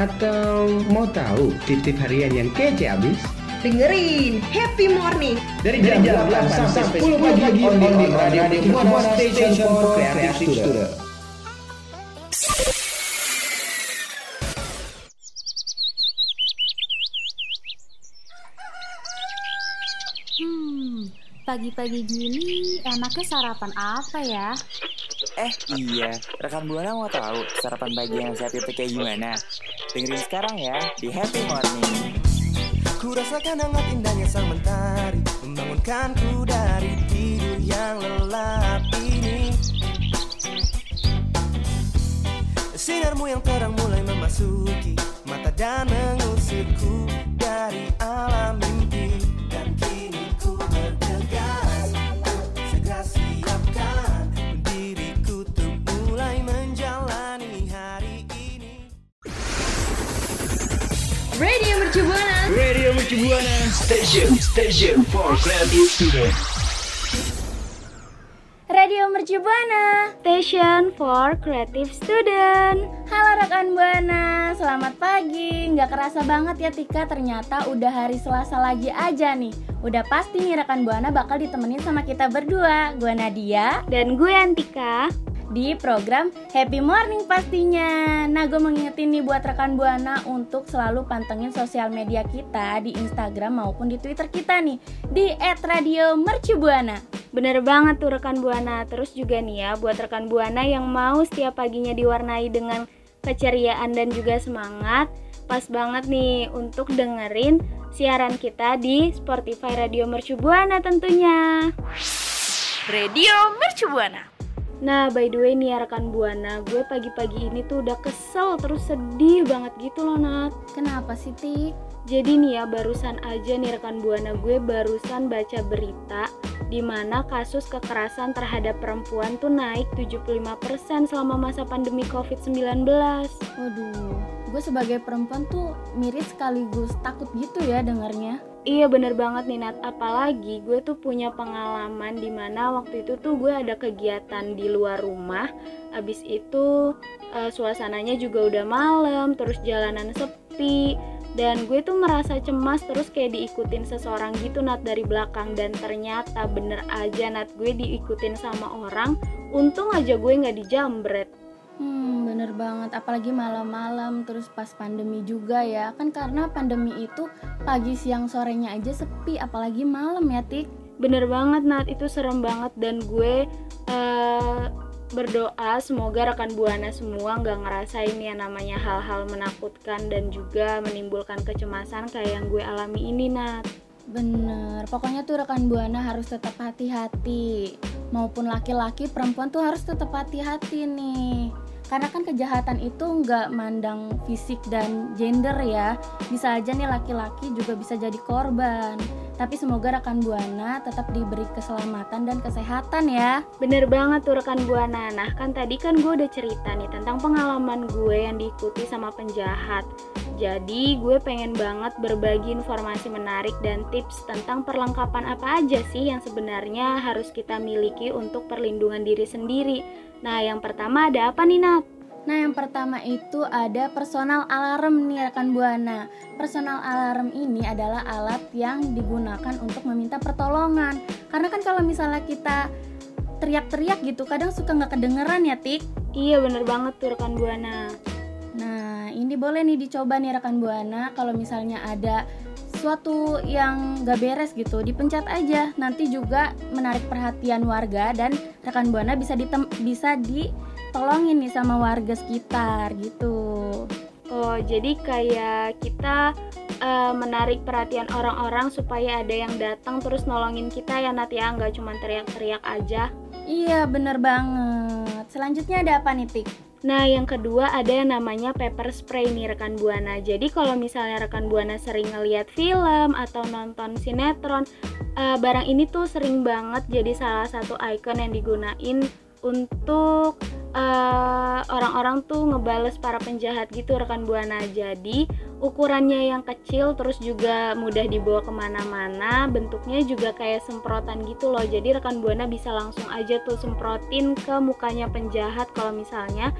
Atau mau tahu titip harian yang kece abis? Dengerin Happy Morning Dari jam, 8 sampai 10 pagi on the Radio Buana Station for Creative Student. Hmm, pagi-pagi gini enaknya sarapan apa ya? Eh iya, rekan Buana mau tahu sarapan pagi yang sehat itu kayak gimana? Dengerin sekarang ya di Happy Morning. Ku rasakan hangat indahnya sang mentari Membangunkanku dari tidur yang lelap ini Sinarmu yang terang mulai memasuki Mata dan mengusirku dari alam mimpi Radio Mercu Buana Radio Mercu Buana. Station, station for creative student. Radio Mercu Buana, Station for Creative Student. Halo rekan Buana, selamat pagi. Nggak kerasa banget ya Tika, ternyata udah hari Selasa lagi aja nih. Udah pasti nih rekan Buana bakal ditemenin sama kita berdua. Gue Nadia dan gue Antika di program Happy Morning pastinya. Nah, gue mengingetin nih buat rekan Buana untuk selalu pantengin sosial media kita di Instagram maupun di Twitter kita nih di @radiomercubuana. Bener banget tuh rekan Buana. Terus juga nih ya buat rekan Buana yang mau setiap paginya diwarnai dengan keceriaan dan juga semangat, pas banget nih untuk dengerin siaran kita di Spotify Radio Mercu Buana tentunya. Radio Mercu Buana. Nah, by the way nih ya rekan Buana, gue pagi-pagi ini tuh udah kesel terus sedih banget gitu loh, Nat. Kenapa sih, Tik? Jadi nih ya, barusan aja nih rekan Buana gue barusan baca berita di mana kasus kekerasan terhadap perempuan tuh naik 75% selama masa pandemi Covid-19. Waduh, gue sebagai perempuan tuh mirip sekaligus takut gitu ya dengarnya. Iya bener banget nih Nat, apalagi gue tuh punya pengalaman di mana waktu itu tuh gue ada kegiatan di luar rumah. Abis itu eh, suasananya juga udah malam, terus jalanan sepi Dan gue tuh merasa cemas terus kayak diikutin seseorang gitu Nat dari belakang. Dan ternyata bener aja Nat gue diikutin sama orang. Untung aja gue gak dijambret Hmm, bener banget. Apalagi malam-malam, terus pas pandemi juga ya. Kan karena pandemi itu pagi, siang, sorenya aja sepi, apalagi malam ya, Tik. Bener banget, Nat. Itu serem banget dan gue eh, berdoa semoga rekan buana semua nggak ngerasain ya namanya hal-hal menakutkan dan juga menimbulkan kecemasan kayak yang gue alami ini, Nat. Bener, pokoknya tuh rekan buana harus tetap hati-hati. Maupun laki-laki, perempuan tuh harus tetap hati-hati nih. Karena kan kejahatan itu nggak mandang fisik dan gender ya. Bisa aja nih laki-laki juga bisa jadi korban. Tapi semoga rekan Buana tetap diberi keselamatan dan kesehatan ya. Bener banget tuh rekan Buana. Nah kan tadi kan gue udah cerita nih tentang pengalaman gue yang diikuti sama penjahat. Jadi gue pengen banget berbagi informasi menarik dan tips tentang perlengkapan apa aja sih yang sebenarnya harus kita miliki untuk perlindungan diri sendiri. Nah yang pertama ada apa nih Nat? Nah yang pertama itu ada personal alarm nih rekan Buana Personal alarm ini adalah alat yang digunakan untuk meminta pertolongan Karena kan kalau misalnya kita teriak-teriak gitu kadang suka nggak kedengeran ya Tik Iya bener banget tuh rekan Buana Nah ini boleh nih dicoba nih rekan Buana Kalau misalnya ada suatu yang gak beres gitu dipencet aja. Nanti juga menarik perhatian warga dan rekan buana bisa ditem bisa ditolongin nih sama warga sekitar gitu. Oh jadi kayak kita uh, menarik perhatian orang-orang supaya ada yang datang terus nolongin kita ya Nat ya? Nggak cuma teriak-teriak aja. Iya bener banget. Selanjutnya ada apa nih Tik? Nah, yang kedua ada yang namanya pepper spray nih rekan Buana. Jadi kalau misalnya rekan Buana sering ngeliat film atau nonton sinetron, uh, barang ini tuh sering banget jadi salah satu icon yang digunain untuk eh, orang-orang tuh ngebales para penjahat gitu rekan buana. Jadi ukurannya yang kecil terus juga mudah dibawa ke mana-mana bentuknya juga kayak semprotan gitu loh. Jadi rekan buana bisa langsung aja tuh semprotin ke mukanya penjahat kalau misalnya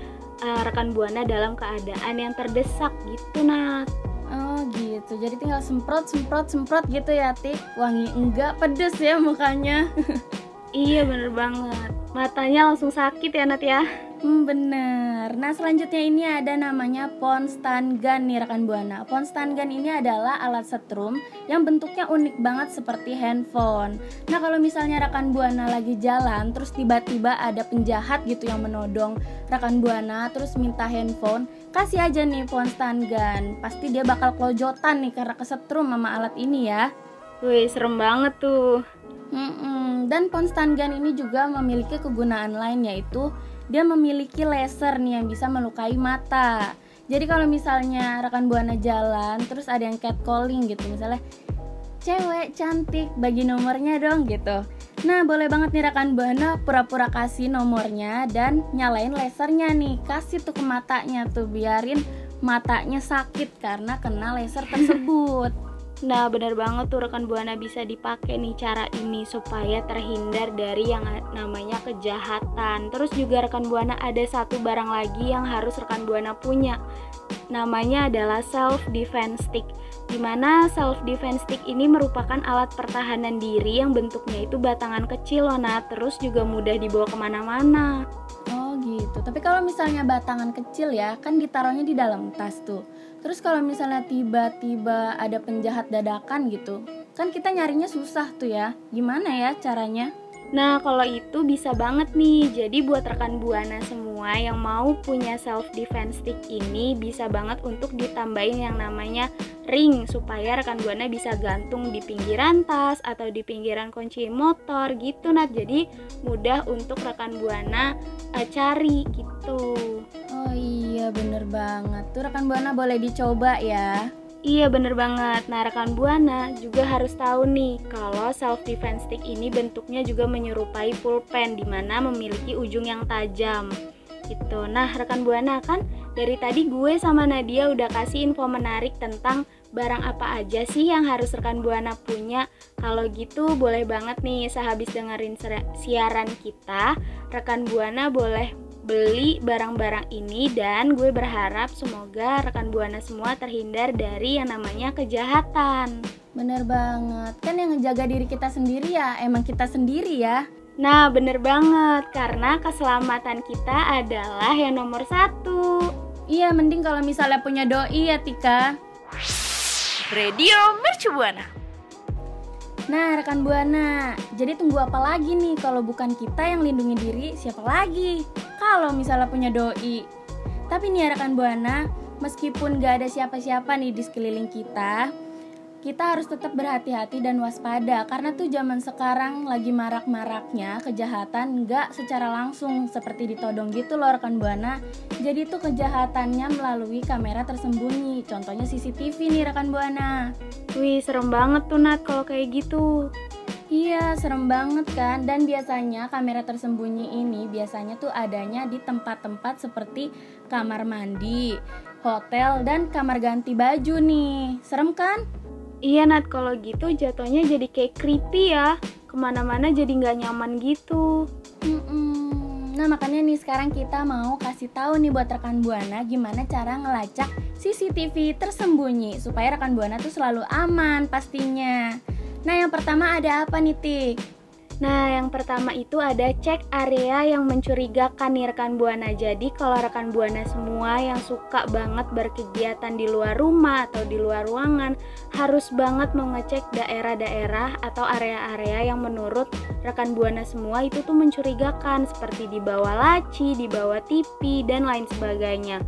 uh, rekan buana dalam keadaan yang terdesak gitu nah Oh gitu, jadi tinggal semprot, semprot, semprot gitu ya Tik Wangi enggak, pedes ya mukanya Iya bener banget Matanya langsung sakit ya Nat ya Hmm, bener. Nah, selanjutnya ini ada namanya Ponstan Gun nih rekan Buana. Ponstan Gun ini adalah alat setrum yang bentuknya unik banget seperti handphone. Nah, kalau misalnya rekan Buana lagi jalan terus tiba-tiba ada penjahat gitu yang menodong rekan Buana terus minta handphone, kasih aja nih Ponstan Gun. Pasti dia bakal kelojotan nih karena kesetrum sama alat ini ya. Wih, serem banget tuh. Mm-mm. Dan Ponstan Gun ini juga memiliki kegunaan lain yaitu dia memiliki laser nih yang bisa melukai mata. Jadi kalau misalnya rekan buana jalan terus ada yang catcalling gitu misalnya cewek cantik bagi nomornya dong gitu. Nah boleh banget nih rekan buana pura-pura kasih nomornya dan nyalain lasernya nih kasih tuh ke matanya tuh biarin matanya sakit karena kena laser tersebut. Nah, benar banget tuh rekan Buana bisa dipakai nih cara ini supaya terhindar dari yang namanya kejahatan. Terus juga rekan Buana ada satu barang lagi yang harus rekan Buana punya. Namanya adalah self defense stick. Di mana self defense stick ini merupakan alat pertahanan diri yang bentuknya itu batangan kecil loh nah, terus juga mudah dibawa ke mana-mana. Oh gitu. Tapi kalau misalnya batangan kecil ya, kan ditaruhnya di dalam tas tuh. Terus kalau misalnya tiba-tiba ada penjahat dadakan gitu, kan kita nyarinya susah tuh ya. Gimana ya caranya? Nah, kalau itu bisa banget nih. Jadi buat rekan Buana semua yang mau punya self defense stick ini bisa banget untuk ditambahin yang namanya ring supaya rekan Buana bisa gantung di pinggiran tas atau di pinggiran kunci motor gitu nah. Jadi mudah untuk rekan Buana uh, cari gitu. Iya, bener banget. Tuh rekan Buana boleh dicoba ya. Iya bener banget, nah rekan Buana juga harus tahu nih kalau self defense stick ini bentuknya juga menyerupai pulpen di mana memiliki ujung yang tajam gitu. Nah rekan Buana kan dari tadi gue sama Nadia udah kasih info menarik tentang barang apa aja sih yang harus rekan Buana punya. Kalau gitu boleh banget nih sehabis dengerin siaran kita, rekan Buana boleh beli barang-barang ini dan gue berharap semoga rekan buana semua terhindar dari yang namanya kejahatan. Bener banget, kan yang ngejaga diri kita sendiri ya emang kita sendiri ya. Nah bener banget, karena keselamatan kita adalah yang nomor satu. Iya mending kalau misalnya punya doi ya Tika. Radio Mercubuana. Nah, rekan Buana, jadi tunggu apa lagi nih kalau bukan kita yang lindungi diri, siapa lagi? Kalau misalnya punya doi. Tapi nih rekan Buana, meskipun gak ada siapa-siapa nih di sekeliling kita, kita harus tetap berhati-hati dan waspada karena tuh zaman sekarang lagi marak-maraknya kejahatan nggak secara langsung seperti ditodong gitu loh rekan buana jadi tuh kejahatannya melalui kamera tersembunyi contohnya CCTV nih rekan buana wih serem banget tuh Nat kalau kayak gitu Iya, serem banget kan? Dan biasanya kamera tersembunyi ini biasanya tuh adanya di tempat-tempat seperti kamar mandi, hotel, dan kamar ganti baju nih. Serem kan? Iya Nat, kalau gitu jatuhnya jadi kayak creepy ya Ke mana-mana jadi nggak nyaman gitu Mm-mm. Nah makanya nih sekarang kita mau kasih tahu nih buat rekan Buana gimana cara ngelacak CCTV tersembunyi supaya rekan Buana tuh selalu aman pastinya. Nah yang pertama ada apa nih Tik? Nah, yang pertama itu ada cek area yang mencurigakan nih rekan Buana. Jadi, kalau rekan Buana semua yang suka banget berkegiatan di luar rumah atau di luar ruangan, harus banget mengecek daerah-daerah atau area-area yang menurut rekan Buana semua itu tuh mencurigakan seperti di bawah laci, di bawah TV dan lain sebagainya.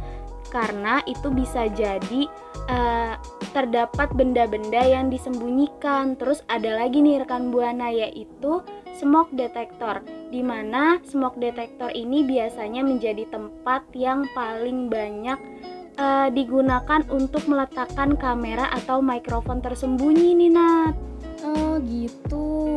karena itu bisa jadi uh, terdapat benda-benda yang disembunyikan. Terus ada lagi nih rekan buana yaitu smoke detector, di mana smoke detector ini biasanya menjadi tempat yang paling banyak uh, digunakan untuk meletakkan kamera atau mikrofon tersembunyi nih Nat. Oh gitu.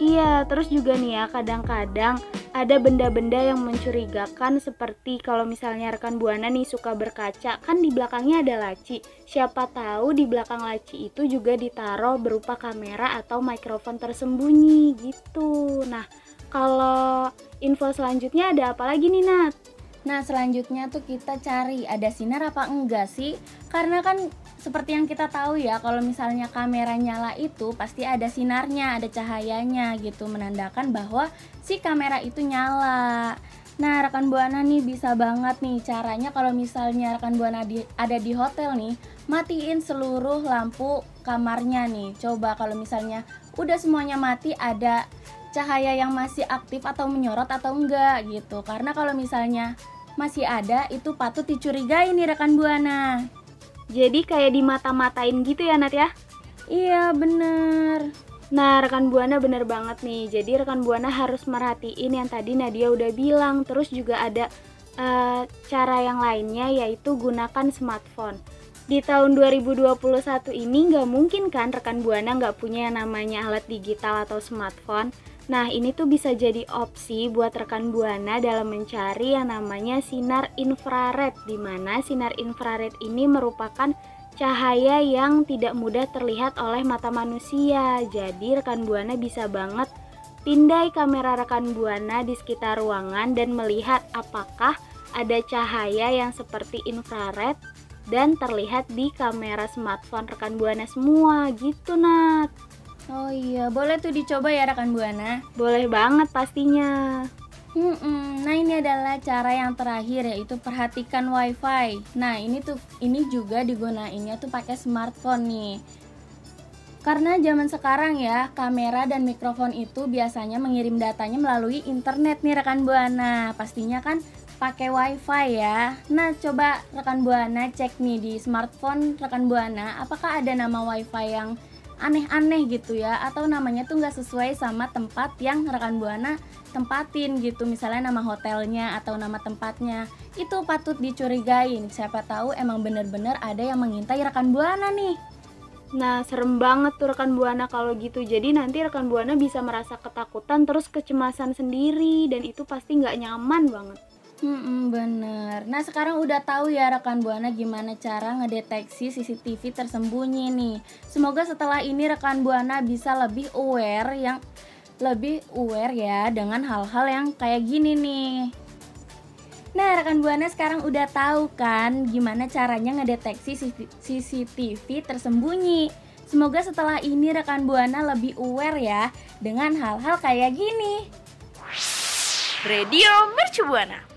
Iya, terus juga nih ya kadang-kadang ada benda-benda yang mencurigakan seperti kalau misalnya rekan buana nih suka berkaca, kan di belakangnya ada laci. Siapa tahu di belakang laci itu juga ditaruh berupa kamera atau mikrofon tersembunyi gitu. Nah, kalau info selanjutnya ada apa lagi nih Nat? Nah selanjutnya tuh kita cari ada sinar apa enggak sih? Karena kan seperti yang kita tahu ya kalau misalnya kamera nyala itu pasti ada sinarnya, ada cahayanya gitu Menandakan bahwa si kamera itu nyala. Nah rekan buana nih bisa banget nih caranya kalau misalnya rekan buana di, ada di hotel nih Matiin seluruh lampu kamarnya nih. Coba kalau misalnya udah semuanya mati ada cahaya yang masih aktif atau menyorot atau enggak gitu karena kalau misalnya masih ada itu patut dicurigai nih rekan buana jadi kayak di mata-matain gitu ya Nat ya iya bener Nah, rekan Buana bener banget nih. Jadi rekan Buana harus merhatiin yang tadi Nadia udah bilang. Terus juga ada uh, cara yang lainnya yaitu gunakan smartphone. Di tahun 2021 ini nggak mungkin kan rekan Buana nggak punya yang namanya alat digital atau smartphone. Nah, ini tuh bisa jadi opsi buat rekan Buana dalam mencari yang namanya sinar infrared di mana sinar infrared ini merupakan cahaya yang tidak mudah terlihat oleh mata manusia. Jadi, rekan Buana bisa banget pindai kamera rekan Buana di sekitar ruangan dan melihat apakah ada cahaya yang seperti infrared dan terlihat di kamera smartphone rekan Buana semua gitu Nat. Oh iya, boleh tuh dicoba ya rekan Buana. Boleh banget pastinya. Hmm, nah ini adalah cara yang terakhir yaitu perhatikan WiFi. Nah ini tuh ini juga digunainnya tuh pakai smartphone nih. Karena zaman sekarang ya kamera dan mikrofon itu biasanya mengirim datanya melalui internet nih rekan buana. Pastinya kan pakai wifi ya. Nah coba rekan buana cek nih di smartphone rekan buana apakah ada nama wifi yang aneh-aneh gitu ya. Atau namanya tuh nggak sesuai sama tempat yang rekan buana tempatin gitu. Misalnya nama hotelnya atau nama tempatnya. Itu patut dicurigain. Siapa tahu emang bener-bener ada yang mengintai rekan buana nih. Nah, serem banget tuh rekan Buana kalau gitu. Jadi nanti rekan Buana bisa merasa ketakutan terus kecemasan sendiri. Dan itu pasti nggak nyaman banget. Hmm, bener. Nah sekarang udah tahu ya rekan buana gimana cara ngedeteksi CCTV tersembunyi nih. Semoga setelah ini rekan buana bisa lebih aware yang lebih aware ya dengan hal-hal yang kayak gini nih. Nah rekan buana sekarang udah tahu kan gimana caranya ngedeteksi CCTV tersembunyi. Semoga setelah ini rekan buana lebih aware ya dengan hal-hal kayak gini. Radio Mercu Buana.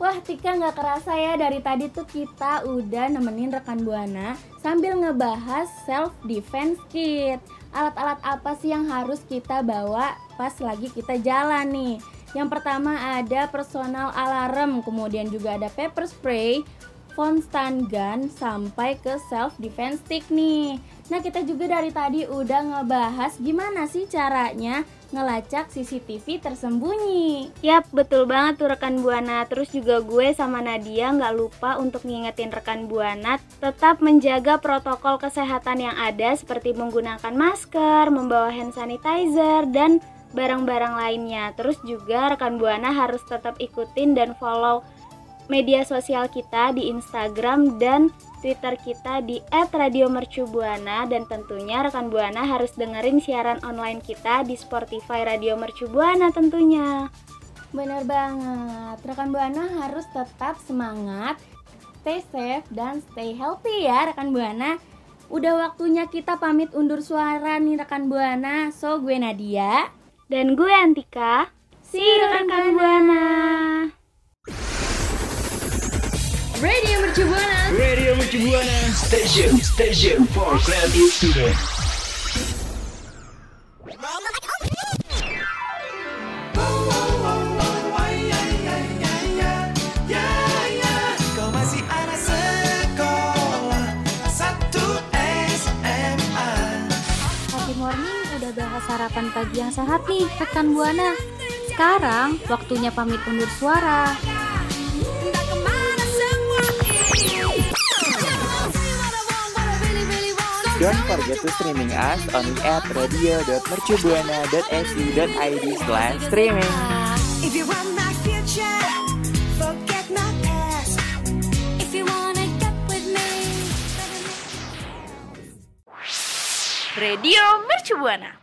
Wah Tika nggak kerasa ya dari tadi tuh kita udah nemenin rekan Buana sambil ngebahas self defense kit. Alat-alat apa sih yang harus kita bawa pas lagi kita jalan nih? Yang pertama ada personal alarm, kemudian juga ada pepper spray, phone stand gun sampai ke self defense stick nih. Nah, kita juga dari tadi udah ngebahas gimana sih caranya ngelacak CCTV tersembunyi. Yap, betul banget tuh rekan Buana. Terus juga gue sama Nadia nggak lupa untuk ngingetin rekan Buana tetap menjaga protokol kesehatan yang ada seperti menggunakan masker, membawa hand sanitizer, dan barang-barang lainnya. Terus juga rekan Buana harus tetap ikutin dan follow media sosial kita di Instagram dan Twitter kita di @radiomercubuana dan tentunya rekan Buana harus dengerin siaran online kita di Spotify Radio Mercubuana tentunya. Benar banget. Rekan Buana harus tetap semangat, stay safe dan stay healthy ya rekan Buana. Udah waktunya kita pamit undur suara nih rekan Buana. So gue Nadia dan gue Antika. See you rekan Buana. Radio Mercubuana. Radio Mercubuana. Station, station for creative students. udah bahas sarapan pagi yang sehat nih rekan Buana. Sekarang waktunya pamit undur suara. Don't forget to streaming us on at radio.mercubuana.su.id slash streaming. If you want my future, forget my past. If you wanna get with me. Radio Mercu Buana.